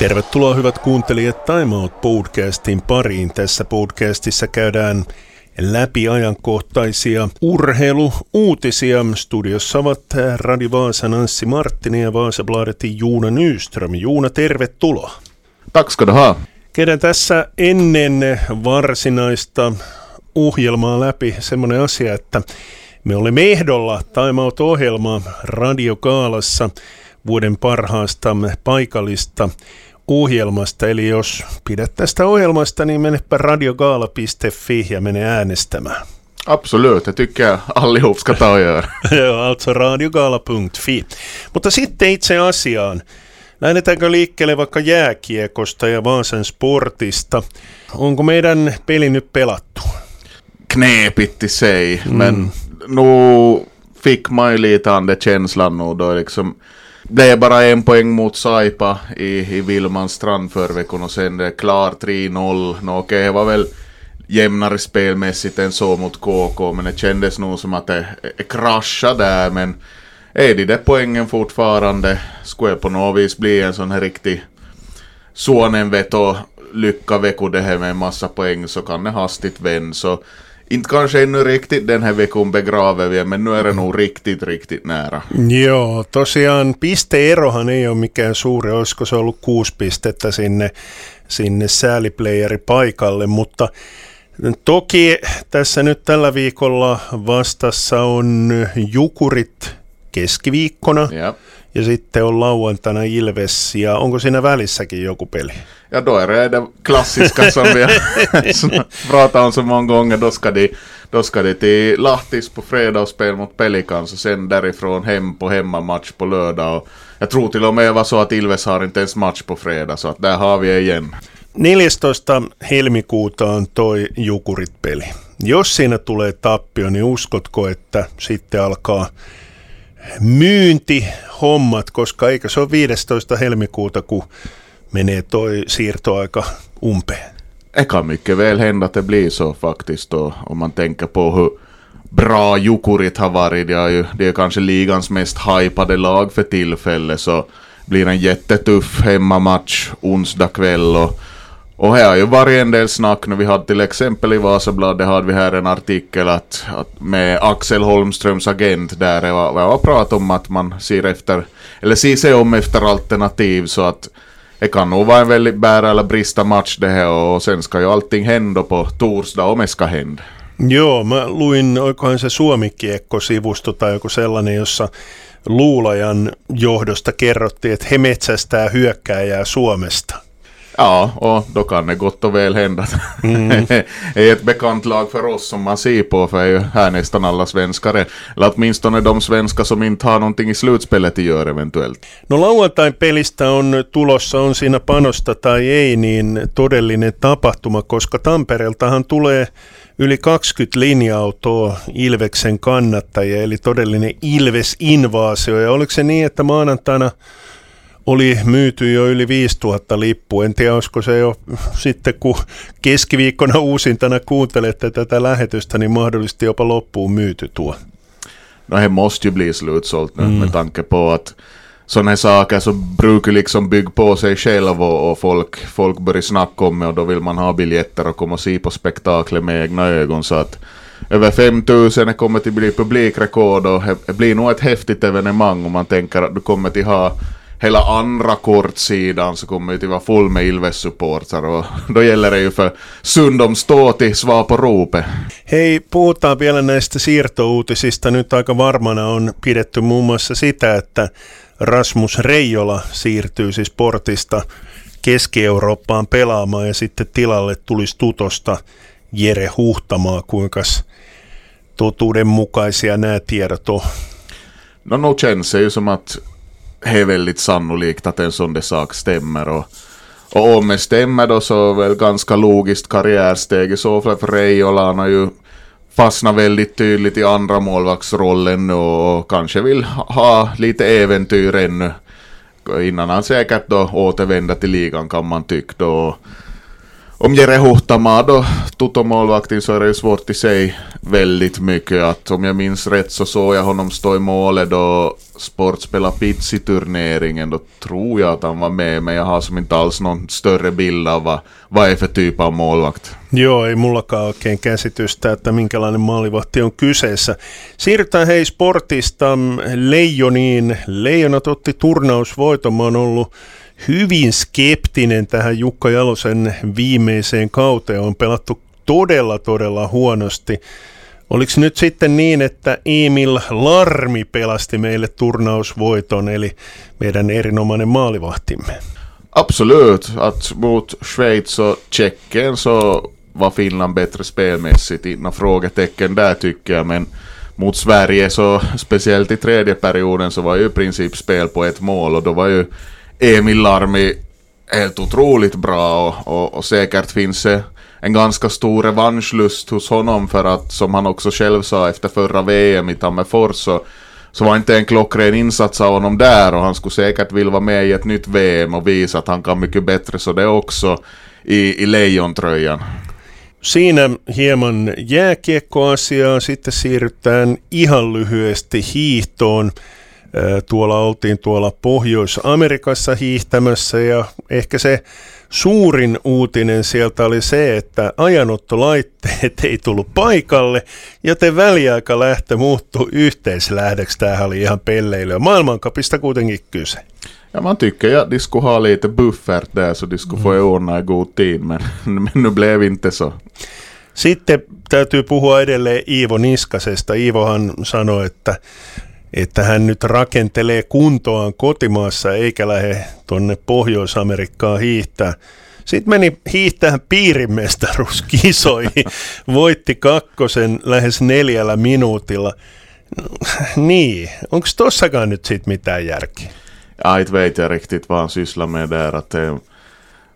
Tervetuloa hyvät kuuntelijat Time Out podcastin pariin. Tässä podcastissa käydään läpi ajankohtaisia urheiluuutisia. Studiossa ovat Radio Vaasan Anssi Marttinen ja Vaasabladetin Juuna Nyström. Juuna, tervetuloa. Tack ska du ha. Käydään tässä ennen varsinaista ohjelmaa läpi semmoinen asia, että me olemme ehdolla Time Out-ohjelmaa radiokaalassa vuoden parhaasta paikallista ohjelmasta. Eli jos pidät tästä ohjelmasta, niin menepä radiogaala.fi ja mene äänestämään. Absolut, det tycker jag allihop ska ta och göra. Joo, alltså radiogaala.fi. Mutta sitten itse asiaan. Lähdetäänkö liikkeelle vaikka jääkiekosta ja Vaasan sportista? Onko meidän peli nyt pelattu? Knepigt i sig, mm. men nu fick man ju lite an det känslan nu då liksom det är bara en poäng mot Saipa i, i Vilmans strand förra veckan och sen det är klar 3-0. Nå okej, det var väl jämnare spelmässigt än så mot KK, men det kändes nog som att det, det kraschade där, men är de där poängen fortfarande skulle på något vis bli en sån här riktig Suonenveto lycka vecko det här med en massa poäng så kan det hastigt vända. Så inte kanske ännu riktigt den här veckan begraver vi, men nu är det nog riktigt, riktigt nära. Joo, tosiaan pisteerohan ei ole mikään suuri, olisiko se ollut kuusi pistettä sinne, sinne sääliplayeri paikalle, mutta toki tässä nyt tällä viikolla vastassa on Jukurit keskiviikkona. Ja. Ja sitten on lauantaina Ilves ja onko siinä välissäkin joku peli? Ja då är det klassiska som vi har pratat om så många gånger. Då ska de, då ska de till Lahtis på fredag och spela mot Pelicans och sen därifrån hem på hemmamatch på lördag. Och jag tror till och med var så att Ilves har inte ens match på fredag så att där har vi igen. 14. helmikuuta on toi Jukurit-peli. Jos siinä tulee tappio, niin uskotko, että sitten alkaa myyntihommat, koska eikö se ole 15. helmikuuta, kun menee toi siirtoaika umpeen? Det kan mycket väl hända att det blir så faktiskt då, om man tänker på hur bra Jukurit har varit. Det är ju det är kanske ligans mest hypade lag för tillfället så blir en jättetuff hemmamatch onsdag kväll och och här har ju varit en del snack nu. Vi hade till exempel i Vasabladet hade vi här en artikel att, att med Axel Holmströms agent där det var, var prat om att man ser efter, eller ser sig om efter alternativ så att det kan nog vara en väldigt bära eller brista match det här och sen ska ju allting hända på torsdag om det ska hända. Joo, mä luin, oikohan se Suomikiekko-sivusto tai joku sellainen, jossa Luulajan johdosta kerrottiin, että he metsästää hyökkääjää Suomesta. Ja, och då kan det gott och väl hända. Mm. det är ett bekant lag för oss som man ser på, för är ju här nästan alla svenskar. Eller åtminstone de svenskar som inte har någonting i slutspelet att göra eventuellt. No lauantain pelistä on tulossa, on siinä panosta tai ei, niin todellinen tapahtuma, koska Tampereeltahan tulee yli 20 linja-autoa Ilveksen kannattajia, eli todellinen Ilves-invaasio. Ja oliko se niin, että maanantaina oli myyty jo yli 5000 lippua. En tiedä, olisiko se jo sitten, kun keskiviikkona uusintana kuuntelette tätä lähetystä, niin mahdollisesti jopa loppuun myyty tuo. No he måste ju bli slutsålt nu mm. med tanke på att sådana här saker så brukar liksom bygga på sig själv och, och folk, folk börjar snacka om det och då vill man ha biljetter och komma och se på spektaklet med egna ögon så att över 5000 kommer att bli publikrekord och det blir nog ett häftigt evenemang om man tänker att du kommer till ha hela andra kortsidan så kommer det att vara full med Ilves-supportrar och då gäller det ju för Sundom stå till svar på ropet. Hei, puhutaan vielä näistä siirtouutisista. Nyt aika varmana on pidetty muun muassa sitä, että Rasmus Reijola siirtyy siis portista Keski-Eurooppaan pelaamaan ja sitten tilalle tulisi tutosta Jere Huhtamaa. Kuinka totuudenmukaisia nämä tiedot on? No, no känns det ju som att är väldigt sannolikt att en sån där sak stämmer. Och, och om det stämmer då så är väl ganska logiskt karriärsteg i så fall för Reijola. Han har ju fastnat väldigt tydligt i andra målvaktsrollen och kanske vill ha lite äventyr ännu. Innan han säkert då återvänder till ligan kan man tycka då. Om Jere Huhtama då, Toto-målvakten, så är det ju svårt i sig väldigt mycket. Att om jag minns rätt så såg jag honom stå i målet då Sport spelade Pizzi-turneringen. Då tror jag att han var med, men jag har som inte alls någon större bild av vad, vad är för typ av målvakt. Joo, ei mullakaan oikein käsitystä, että minkälainen maalivahti on kyseessä. Siirrytään hei sportista Leijoniin. Leijonat otti oon ollut hyvin skeptinen tähän Jukka Jalosen viimeiseen kauteen. On pelattu todella, todella huonosti. Oliko nyt sitten niin, että Emil Larmi pelasti meille turnausvoiton, eli meidän erinomainen maalivahtimme? Absolut, att mot Schweiz och Tjeckien så var Finland bättre spelmässigt. Inga frågetecken där tycker jag, men mot Sverige så speciellt i tredje perioden så var ju i princip spel på ett mål och då var ju Emil Larmi helt otroligt bra och, och, och säkert finns det en ganska stor revanschlust hos honom för att som han också själv sa efter förra VM i Tammerfors så, så var inte en klockren insats av honom där och han skulle säkert vilja vara med i ett nytt VM och visa att han kan mycket bättre så det också i, i lejontröjan. Siinä hieman jääkiekkoasiaa, sitten siirrytään ihan lyhyesti hiihtoon. Tuolla oltiin tuolla Pohjois-Amerikassa hiihtämässä ja ehkä se suurin uutinen sieltä oli se, että ajanottolaitteet ei tullut paikalle, joten väliaikalähtö muuttui yhteislähdöksi. Tämähän oli ihan pelleilyä. Maailmankapista kuitenkin kyse. Ja man tycker ju att de skulle ha lite buffert där så de skulle få ordna i god tid, men, men nu blev inte så. Sitten täytyy puhua edelleen Iivo Niskasesta. Iivohan sanoi, että että hän nyt rakentelee kuntoaan kotimaassa eikä lähde tuonne Pohjois-Amerikkaan hiihtää. Sitten meni hiihtää piirimestaruuskisoihin, voitti kakkosen lähes neljällä minuutilla. niin, onko tossakaan nyt sitten mitään järkeä? Ja, inte vet jag riktigt vad han sysslar med där. Att, eh,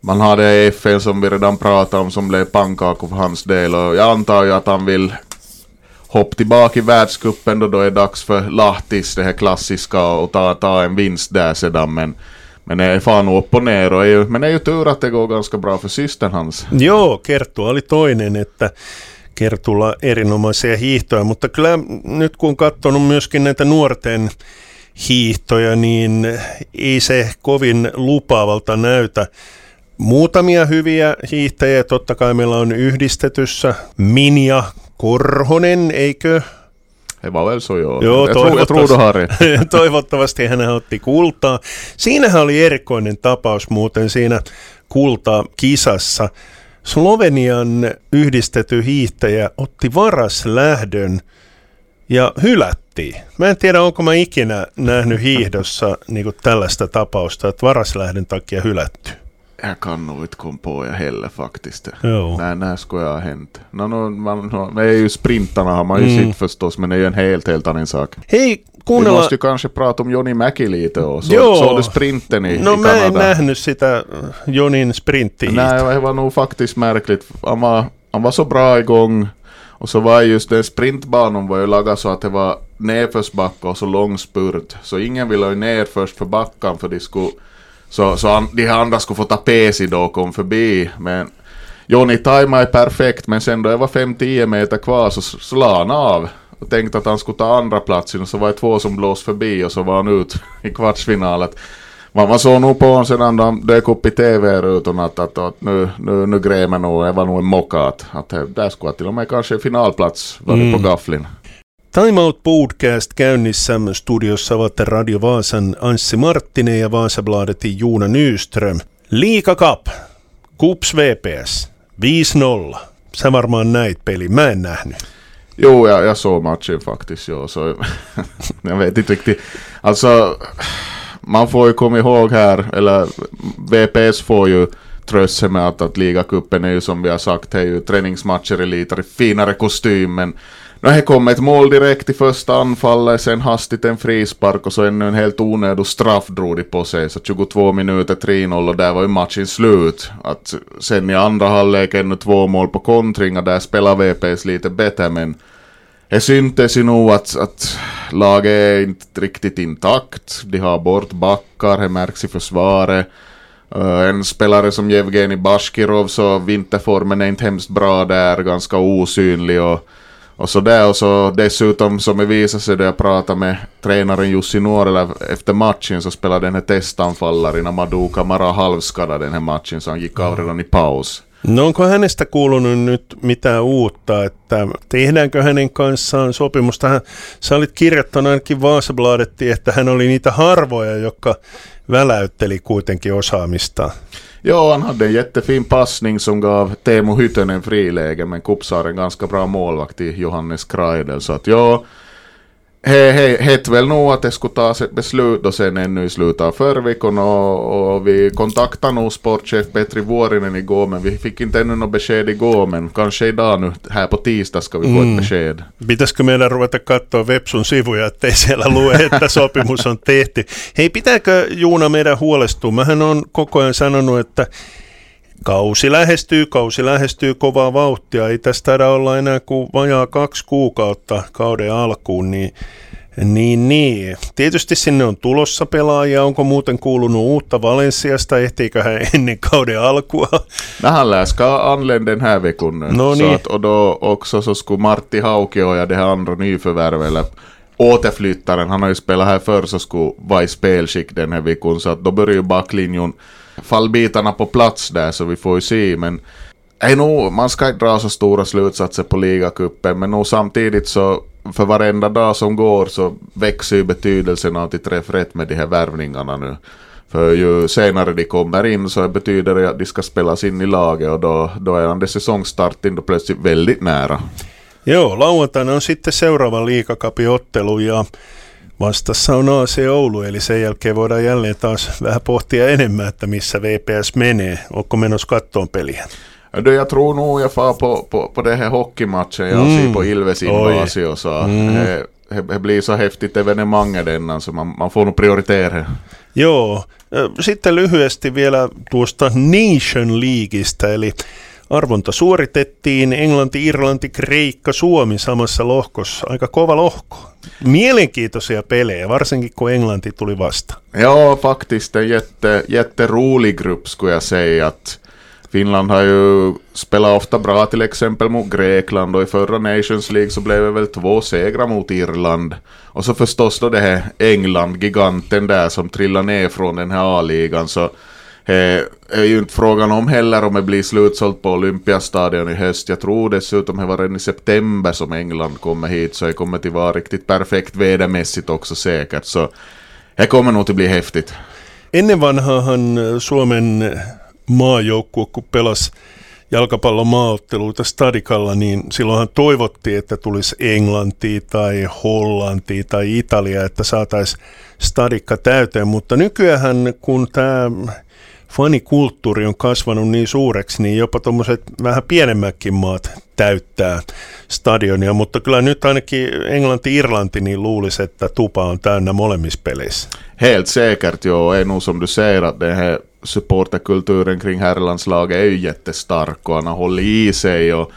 man har det FN som vi redan pratat om som blev pannkakor för hans del och jag antar ju att han vill hopp tillbaka i världscupen då, då är det dags för Lahtis, det här klassiska, och ta, ta en vinst där sedan. Men, men det är fan upp och ner. Och ju, men det är ju tur att det går ganska bra för systern hans. Joo, Kerttu oli toinen, että Kertulla erinomaisia hiihtoja, mutta kyllä nyt kun on katsonut myöskin näitä nuorten hiihtoja, niin ei se kovin lupaavalta näytä. Muutamia hyviä hiihtäjiä, totta kai meillä on yhdistetyssä Minja Korhonen, eikö? Väl så joo. Joo, har toivottavasti hän otti kultaa. Siinähän oli erikoinen tapaus muuten siinä kultakisassa. Slovenian yhdistetty hiihtäjä otti varaslähdön ja hylättiin. Mä en tiedä, onko mä ikinä nähnyt hiihdossa niin tällaista tapausta, että varaslähdön takia hylätty. Jag kan nog inte komma på jag heller faktiskt. Jo. När, när skulle jag ha hänt? No, no, man, no, det är ju sprintarna har man ju mm. sett förstås, men det är ju en helt, helt annan sak. Hej, kuunnella... Vi måste ju kanske prata om Joni Mäki lite och så, Joo. såg du sprinten i, no, i Kanada? No mä en nähnyt sitä äh, Jonin sprintti. Nej, det var nog faktiskt märkligt. Han var, han var så bra igång och så var just den sprintbanan var ju lagad så att det var nedförsbacke och så lång spurt. Så ingen ville ju ner först för backan för de skulle så, så an, de här andra skulle få ta pesi då och kom förbi. Men Joni tajmade perfekt, men sen då det var 5-10 meter kvar så slog han av. Och tänkte att han skulle ta andra platsen och så var det två som blåste förbi och så var han ut i kvartsfinalet. Man, man såg nog på honom sedan han dök upp i TV-rutorna att, att, att, nu, nu, nu grämer nog, det var nog en mocka att, att där skulle till och med kanske finalplats varit mm. på gafflin. Time Out Podcast käynnissä studiossa ovat Radio Vaasan Anssi Marttinen ja Vaasabladetin Juuna Nyström. Liika Cup, Kups VPS, 5-0. Sä varmaan näit peli, mä en nähnyt. Jo, jag, jag såg matchen faktiskt. Ja, så, jag vet inte riktigt. Alltså, man får ju komma ihåg här, eller VPS får ju tröst med att, att ligacupen är ju som vi har sagt, är ju träningsmatcher i lite finare kostym, men No, det kom ett mål direkt i första anfallet, sen hastigt en frispark och så ännu en helt onödig straff drog de på sig. Så 22 minuter 3-0 och där var ju matchen slut. Att sen i andra halvlek ännu två mål på kontringar, där spelar VPS lite bättre men det syntes ju nog att, att laget är inte riktigt intakt. De har bort backar, det märks i försvaret. Uh, en spelare som Jevgenij Bashkirov så vinterformen är inte hemskt bra där, ganska osynlig och, och så där. Och så dessutom som det visade sig då jag pratade med tränaren Jussi Nuorela efter matchen så spelade den här testanfallaren Madou Kamara halvskadad den här matchen så han gick av redan i paus. No onko hänestä kuulunut nyt mitään uutta, että tehdäänkö hänen kanssaan sopimusta? Sä olit kirjoittanut ainakin Vaasabladettiin, että hän oli niitä harvoja, jotka väläytteli kuitenkin osaamista. Ja, han hade en jättefin passning som gav Teemu Hytönen friläge, men Kupsar en ganska bra målvakt i Johannes Kreidel. Så att ja, he, he, hette väl nog att det skulle tas ett beslut och sen ännu i slutet av förra veckan och, och vi kontaktade nog sportchef Petri Vuorinen igår men vi fick inte ännu något besked igår men kanske idag nu här på tisdag ska vi få mm. ett besked. Pitäisikö meidän ruveta katsoa Websun sivuja, ettei siellä lue, että sopimus on tehty. Hei, pitääkö Juuna meidän huolestua? Mähän on koko ajan sanonut, että Kausi lähestyy, kausi lähestyy kovaa vauhtia. Ei tästä taida olla enää kuin vajaa kaksi kuukautta kauden alkuun, niin niin, niin. Tietysti sinne on tulossa pelaajia. Onko muuten kuulunut uutta Valensiasta? Ehtiikö hän ennen kauden alkua? Nähän ska anlända den här veckan. No så niin. att, och då också så skulle Martti Haukio ja det här andra nyförvärvet återflyttaren, han har ju spelat här förr så skulle vara i spelskick den här veckan. Så att då börjar ju backlinjen fallbitarna på plats där så vi får ju se. Men Ej nog, man ska inte dra så stora slutsatser på ligacupen men nog samtidigt så för varenda dag som går så växer ju betydelsen av att de träffar rätt med de här värvningarna nu. För ju senare de kommer in så betyder det att de ska spelas in i laget och då, då är det säsongstarten då plötsligt väldigt nära. Joo, lauantaina on sitten seuraava liikakapiottelu ja Vastassa on AC Oulu, eli sen jälkeen voidaan jälleen taas vähän pohtia enemmän, että missä VPS menee. Onko menossa kattoon peliä? Du, jag tror nog jag far på, på, på det här hockeymatchen jag mm. ser på Ilves invasio. Så mm. det, det blir så häftigt evenemanget denna, så man, man får nog prioritera. Joo, sitten lyhyesti vielä tuosta Nation Leagueista, eli arvonta suoritettiin Englanti, Irlanti, Kreikka, Suomi samassa lohkossa. Aika kova lohko. Mielenkiintoisia pelejä, varsinkin kun Englanti tuli vasta. Ja, faktiskt en jätte, jätterolig grupp skulle Finland har ju spelat ofta bra till exempel mot Grekland och i förra Nations League så blev det väl två segrar mot Irland. Och så förstås då det här England, giganten där som trillade ner från den här A-ligan. Så det är ju inte frågan om heller om det blir slutsålt på Olympiastadion i höst. Jag tror dessutom det var redan i september som England kommer hit så det kommer att vara riktigt perfekt vädermässigt också säkert. Så det kommer nog att bli häftigt. Ennen vanhaahan Suomen maajoukkue, kun pelasi jalkapallon maaotteluita Stadikalla, niin silloinhan toivottiin, että tulisi Englanti tai Hollanti tai Italia, että saataisiin Stadikka täyteen, mutta nykyään kun tämä fanikulttuuri on kasvanut niin suureksi, niin jopa tuommoiset vähän pienemmätkin maat täyttää stadionia, mutta kyllä nyt ainakin Englanti-Irlanti niin luulisi, että tupa on täynnä molemmissa peleissä. Helt säkert, jo. Är nog som du säger att den här supporterkulturen kring herrlandslaget är ju jättestark och han har hållit i sig och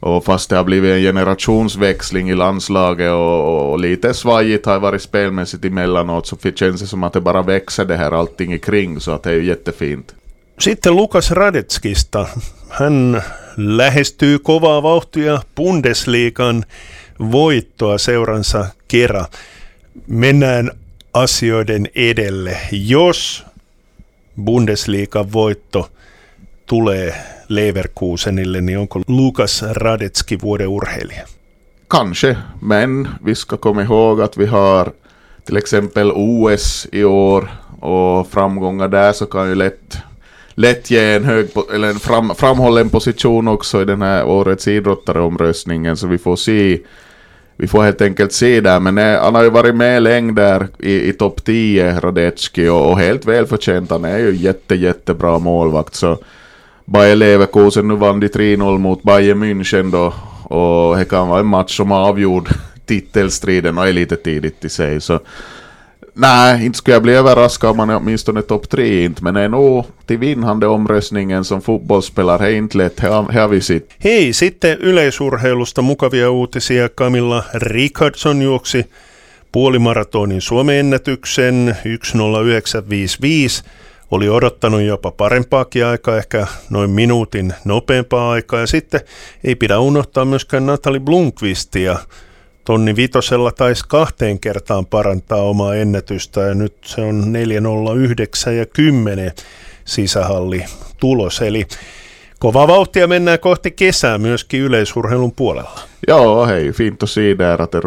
Och fast det har blivit en generationsväxling i landslaget och, och lite svajigt har varit spelmässigt emellanåt så känns det som att det bara växer det här allting kring så att det är ju jättefint. Sitten Lukas Radetskista. Hän lähestyy kovaa vauhtia Bundesliigan voittoa seuransa kera. Mennään asioiden edelle. Jos Bundesliigan voitto tulee Leverkusenille, niin onko Lukas Radetski vuoden urheilija? Kanske, men vi ska komma ihåg att vi har till exempel OS i år och framgångar där så kan ju lätt, lätt ge en, hög, eller en fram, framhållen position också i den här årets idrottareomröstningen så vi får se vi får helt enkelt se där, men eh, han har ju varit med länge där i, i topp 10, Radetski, och, och helt välförtjänt. Han är ju jätte, jättebra målvakt, så Bayer Leverkusen nu vann de 3-0 mot Bayern München då och det kan vara en match som avgjord titelstriden och är lite tidigt i sig så Nej, inte skulle jag bli överraskad om man är åtminstone topp tre inte, men är nog till vinnande omröstningen som fotbollsspelare är inte lätt, har sitt. Hei, sitten yleisurheilusta mukavia uutisia. Camilla Richardson juoksi puolimaratonin Suomen ennätyksen 1.09.55 oli odottanut jopa parempaakin aikaa, ehkä noin minuutin nopeampaa aikaa. Ja sitten ei pidä unohtaa myöskään Natalie Blomqvistia. Tonni vitosella taisi kahteen kertaan parantaa omaa ennätystä ja nyt se on 409 ja 10 sisähalli tulos. Eli kova vauhtia mennään kohti kesää myöskin yleisurheilun puolella. Joo, hei, fint att se där att det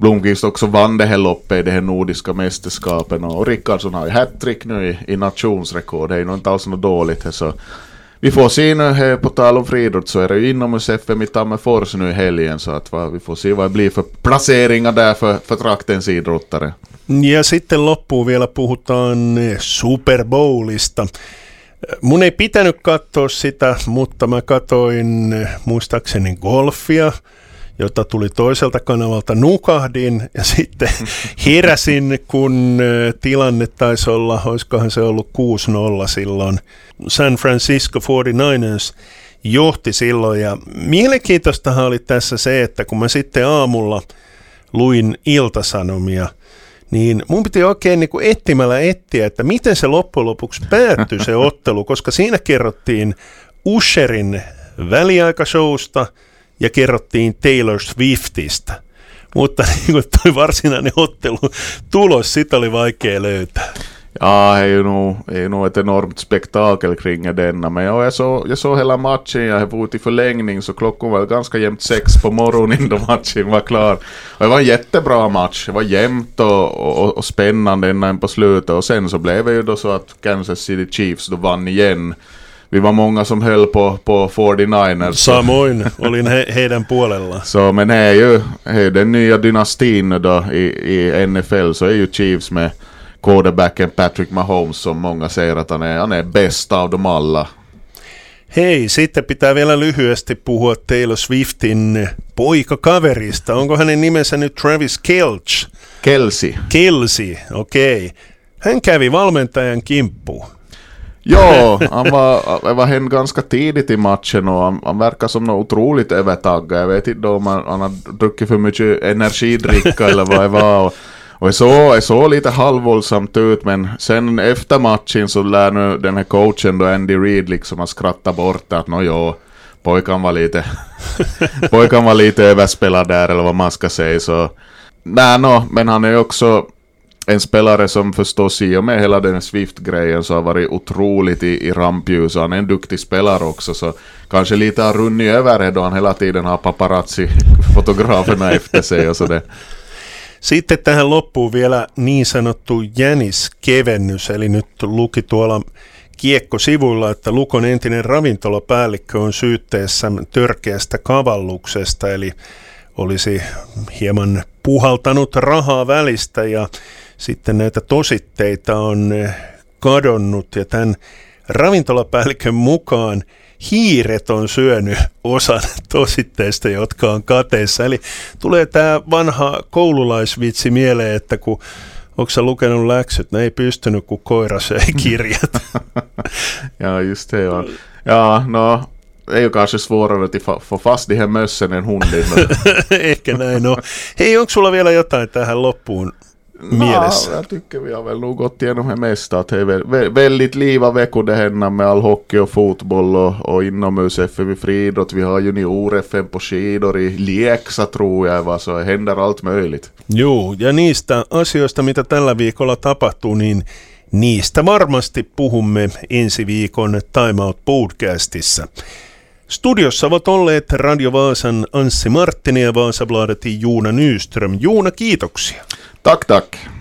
Blomqvist också vann det här loppet i det här nordiska mästerskapen och Rickardsson har ju hattrick nu i, i nationsrekord. Det är ju nog inte alls något dåligt här, så vi får se nu här på tal om friidrott så är det ju inomhus-FM i Tammerfors nu i helgen så att va, vi får se vad det blir för placeringar där för, för traktens idrottare. Ja sitten loppuun vielä puhutaan eh, Super Bowlista. Eh, mun ei pitänyt katsoa sitä, mutta mä katoin eh, muistaakseni golfia, jota tuli toiselta kanavalta, nukahdin ja sitten heräsin, kun tilanne taisi olla, olisikohan se ollut 6-0 silloin. San Francisco 49ers johti silloin ja mielenkiintoistahan oli tässä se, että kun mä sitten aamulla luin iltasanomia – niin mun piti oikein niin kuin etsimällä etsiä, että miten se loppujen lopuksi päättyi se ottelu, koska siinä kerrottiin Usherin väliaikashowsta ja kerrottiin Taylor Swiftistä. Mutta niin kuin toi varsinainen ottelu tulos, sitä oli vaikea löytää. Ja, är ju nog, är nog ett enormt spektakel kring denna. Men ja, jag, såg, jag såg hela matchen, jag var ute i förlängning så klockan var ganska jämnt sex på morgonen då matchen var klar. Och det var en jättebra match, det var jämnt och, och, och spännande ända på slutet. Och sen så blev det ju då så att Kansas City Chiefs då vann igen. Vi var många som höll på, på 49ers. Samoin, olin he, heidän puolella. Så, men det är ju det är den nya dynastin då i, i NFL så är ju Chiefs med quarterbacken Patrick Mahomes som många säger att han är, han är bäst av dem alla. Hei, sitten pitää vielä lyhyesti puhua Taylor Swiftin poikakaverista. Onko hänen nimensä nyt Travis Kelch? Kelsey. Kelsey, okei. Okay. Hän kävi valmentajan kimppuun. Ja, han var, var hem ganska tidigt i matchen och han, han verkar som något otroligt övertaggad. Jag vet inte om han, han har druckit för mycket energidricka eller vad det var. Och, och det såg, såg lite halvvåldsamt ut men sen efter matchen så lär nu den här coachen då Andy Reid liksom ha skrattat bort att nå jo, pojkan var lite pojkan var lite överspelad där eller vad man ska säga så nej no, men han är också en spelare som förstås i och med hela den Swift-grejen så har varit otroligt i, i rampljus. Han är en duktig spelare också så kanske lite har runnit över det då han hela tiden har paparazzi-fotograferna efter sig och sådär. Sitten tähän loppuu vielä niin sanottu jäniskevennys, eli nyt luki tuolla Kiekko-sivuilla, että Lukon entinen ravintolapäällikkö on syytteessä törkeästä kavalluksesta, eli olisi hieman puhaltanut rahaa välistä ja sitten näitä tositteita on kadonnut ja tämän ravintolapäällikön mukaan hiiret on syönyt osan tositteista, jotka on kateessa. Eli tulee tämä vanha koululaisvitsi mieleen, että kun Onko sä lukenut läksyt? Ne ei pystynyt, kun koira söi kirjat. ja, just det. Ja, ja no, är ju kanske svårare att få fast de här mössen än hunden. Ehkä näin on. Hei, onko sulla vielä jotain tähän loppuun mielessä? No, jag tycker vi har väl nog gått igenom det mesta. Att det är väldigt liva veckor det händer med all hockey och fotboll och, och inomhus FM i friidrott. Vi har junior-FM på skidor i Lieksa tror jag, va? så det händer allt möjligt. Joo, ja niistä asioista, mitä tällä viikolla tapahtuu, niin niistä varmasti puhumme ensi viikon Time Out podcastissa. Studiossa ovat olleet Radio Vaasan Anssi Marttinen ja Vaasabladetin Juuna Nyström. Juuna, kiitoksia. Tack, tack.